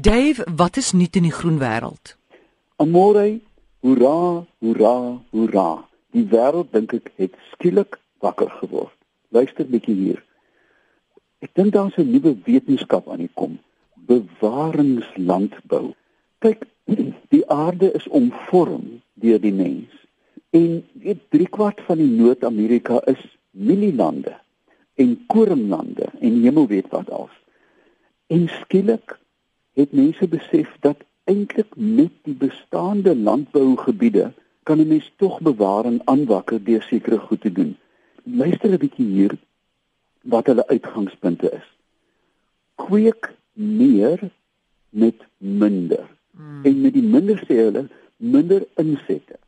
Dave, wat is nuut in die groen wêreld? Amore, hoera, hoera, hoera. Die wêreld dink ek het skielik wakker geword. Luister bietjie hier. Ek dink daar's 'n nuwe wetenskap aan die kom. Bewaringslandbou. Kyk, die aarde is omvorm deur die mens. En weet 3 kwart van die Noord-Amerika is mielielande en koringlande en hemel weet wat als. En skielik het mense besef dat eintlik met die bestaande landbougebiede kan 'n mens tog bewaar en aanwakker deur sekere goed te doen. Luister 'n bietjie hier wat hulle uitgangspunte is. Kweek meer met minder. Hmm. En met die minder sê hulle minder insette.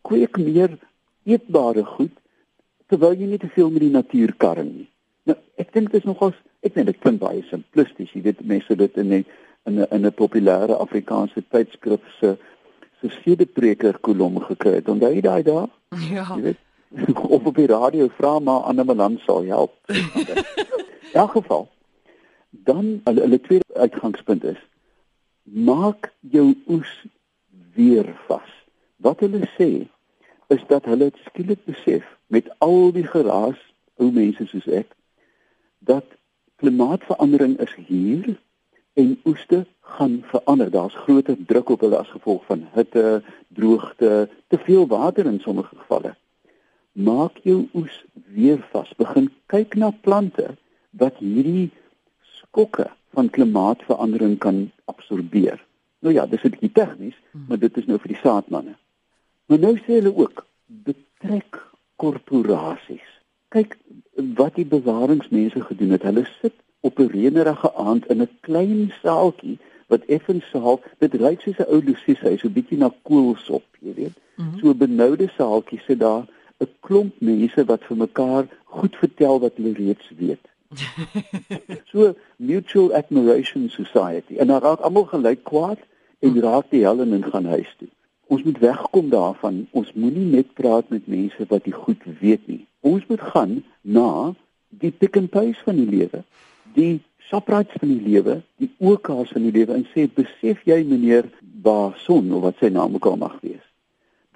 Kweek meer eetbare goed terwyl jy nie te veel met die natuur karring nie. Nou, ek dink dit is nogals ek dink dit klink baie simplisties. Jy weet mense dit in 'n in 'n in 'n populêre Afrikaanse tydskrif se se sedepreker kolom gekry het. Onthou jy daai daai? Ja. Jy weet of op die radio vra maar ander man sal help. In elk geval dan hulle, hulle tweede uitgangspunt is maak jou oes weer vas. Wat hulle sê is dat hulle skielik besef met al die geraas ou mense soos ek dat klimaatsverandering is hier en oeste gaan verander. Daar's groter druk op hulle as gevolg van hitte, droogte, te veel water in sommige gevalle. Maak jou oes weer vas. Begin kyk na plante wat hierdie skokke van klimaatsverandering kan absorbeer. Nou ja, dis 'n bietjie tegnies, maar dit is nou vir die saadmanne. Maar nou sê hulle ook betrek korporasies. Kyk wat die bewaringsmense gedoen het. Hulle sit op 'n reënerige aand in 'n klein saaltjie wat effens saal, dit lyk soos 'n ou lusies huis, so bietjie na koolsop, jy weet. Mm -hmm. So 'n benoude saaltjie sit daar 'n klomp mense wat vir mekaar goed vertel wat hulle reeds weet. so mutual admiration society. En dan raak almal gelyk kwaad en mm. raak die hel en gaan huis toe. Ons moet wegkom daarvan. Ons moenie net praat met mense wat die goed weet nie. Ons moet gaan na die pick and paste van die lewe die Shoprite van die lewe, die OK's van die lewe en sê besef jy meneer Bason of wat sy naam ook al mag wees,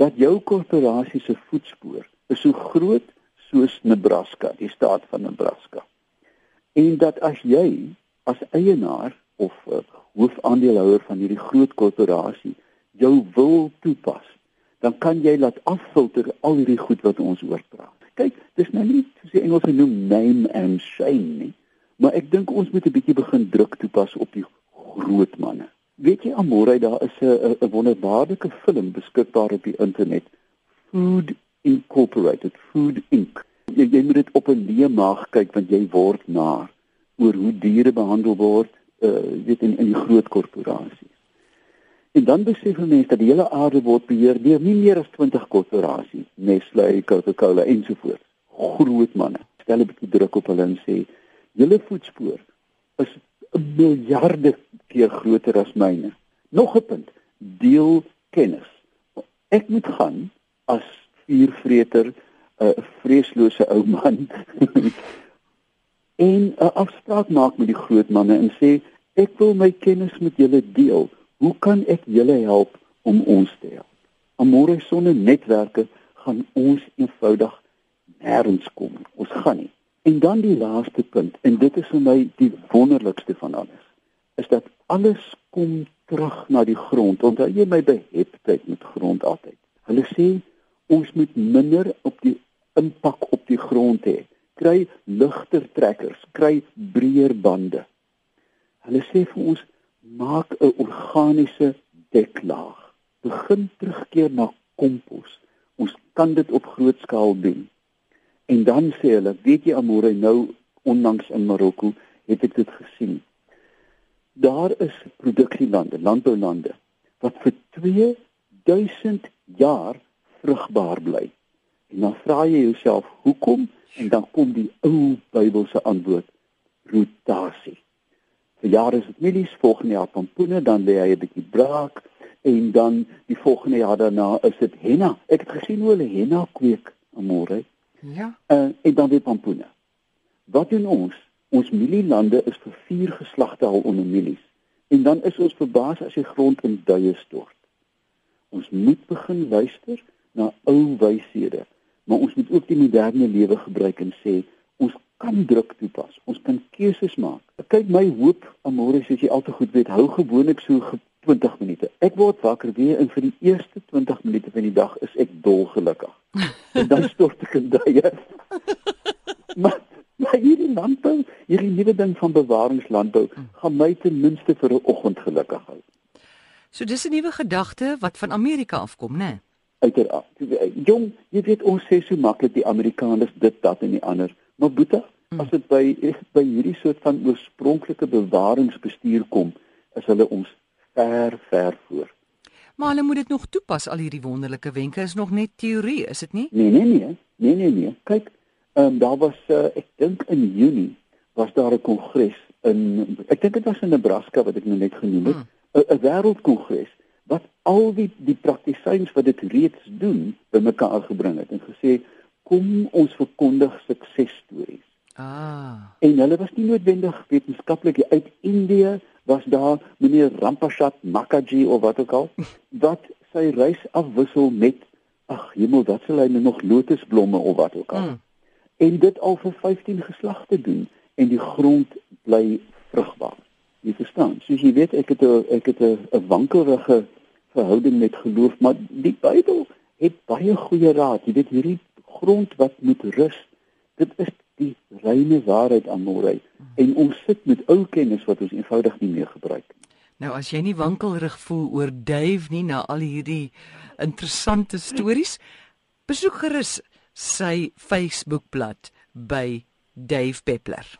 dat jou korporasie se voetspoor is so groot soos Nebraska, die staat van Nebraska. En dat as jy as eienaar of uh, hoofaandeelhouer van hierdie groot korporasie jou wil toepas, dan kan jy laat affilter al hierdie goed wat ons oor praat. Kyk, dis nou nie soos die Engelse noem name and shame nie. Maar ek dink ons moet 'n bietjie begin druk toepas op die groot manne. Weet jy Amore, daar is 'n 'n wonderbaarlike film beskikbaar op die internet. Food Incorporated, Food Inc. Jy, jy moet dit op 'n leë maag kyk want jy word na oor hoe diere behandel word, uh weet in in die groot korporasies. En dan besef mense dat die hele aarde word beheer deur nie meer as 20 korporasies, Nestlé, Coca-Cola ensovoorts. Groot manne. Stel 'n bietjie druk op hulle en sê julle voetspoor is 'n miljarde keer groter as myne. Nog 'n punt, deel kennis. Ek moet gaan as vuurvreter, 'n uh, vreeslose ou man en 'n afspraak maak met die groot manne en sê ek wil my kennis met julle deel. Hoe kan ek julle help om ons te help? Amore sonne netwerke gaan ons eenvoudig nêrens kom. Ons gaan nie. En dan die laaste punt en dit is vir my die wonderlikste van alles is dat alles kom terug na die grond. Onthou jy my beheptheid met grond altyd. Hulle sê ons moet minder op die impak op die grond hê. Kry ligter trekkers, kry breër bande. Hulle sê vir ons maak 'n organiese deklaag. Begin terugkeer na kompos. Ons kan dit op groot skaal doen. En dan sê hulle, weet jy Amore, nou onlangs in Marokko het ek dit gesien. Daar is produksielande, landboulande wat vir 2000 jaar vrugbaar bly. En dan vra jy jouself, hoekom? En dan kom die ou Bybelse antwoord: rotasie. Vir jare is dit mielies, volgende jaar pompoene, dan lê hy 'n bietjie braak en dan die volgende jaar daarna is dit henna. Ek het gesien hoe hulle henna kweek, Amore. Ja. Uh, en dan weer pampoene. Wat doen ons? Ons mielielande is vir vier geslagte al onder mielies. En dan is ons verbaas as die grond in duie stort. Ons moet begin luister na ou wyshede, maar ons moet ook die moderne lewe gebruik en sê ons kan druk toepas. Ons kan keuses maak. Kyk my hoop, Amore, soos jy altyd goed weet, hou gewoonlik so 20 minute. Ek word wakker weer en vir die eerste 20 minute van die dag is ek dolgelukkig. en dan stort ek in duie. maar maar hierdie landbou, hierdie nuwe ding van bewaringslandbou gaan my ten minste vir 'n oggend gelukkig hou. So dis 'n nuwe gedagte wat van Amerika afkom, né? Nee? Uiteraard. Jong, jy weet ons sê so maklik die Amerikaners dit dat en die ander, maar boeta, mm. as dit by by hierdie soort van oorspronklike bewaringsbestuur kom, is hulle ons ver ver voor. Maar hulle moet dit nog toepas al hierdie wonderlike wenke is nog net teorie, is dit nie? Nee, nee, nee. Nee, nee, nee. Kyk, ehm um, daar was uh, ek dink in Junie was daar 'n kongres in ek dink dit was in Nebraska wat ek nou net genoem het, 'n hmm. wêreldkongres wat al die die praktisyns wat dit reeds doen bymekaar gebring het en gesê kom ons verkondig suksesstories. Ah. En hulle was nie noodwendig wetenskaplik uit Indië was daar meneer Rampashat Makaji of wat ook al wat sy reis afwissel met ag hemel wat sal hy nou nog lotusblomme of wat ook al. Mm. En dit al vir 15 geslagte doen en die grond bly vrugbaar. Jy verstaan? Soos jy weet, ek het 'n ek het 'n wankelrige verhouding met geloof, maar die Bybel het baie goeie raad. Jy weet hierdie grond wat moet rus. Dit is die reine waarheid aan môre en ons sit met ou kennis wat ons eenvoudig nie meer gebruik nie. Nou as jy nie wankelrig voel oor Dave nie na al hierdie interessante stories, besoek gerus sy Facebookblad by Dave Peppler.